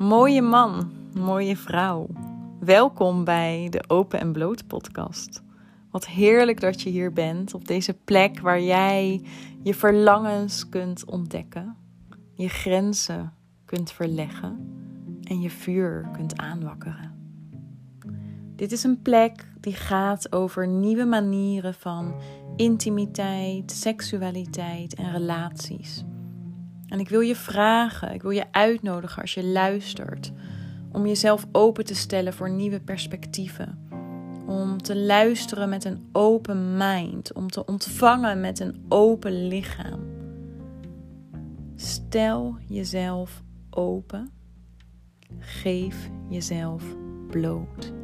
Mooie man, mooie vrouw. Welkom bij de Open en Bloot podcast. Wat heerlijk dat je hier bent, op deze plek waar jij je verlangens kunt ontdekken, je grenzen kunt verleggen en je vuur kunt aanwakkeren. Dit is een plek die gaat over nieuwe manieren van intimiteit, seksualiteit en relaties. En ik wil je vragen, ik wil je uitnodigen als je luistert, om jezelf open te stellen voor nieuwe perspectieven. Om te luisteren met een open mind, om te ontvangen met een open lichaam. Stel jezelf open. Geef jezelf bloot.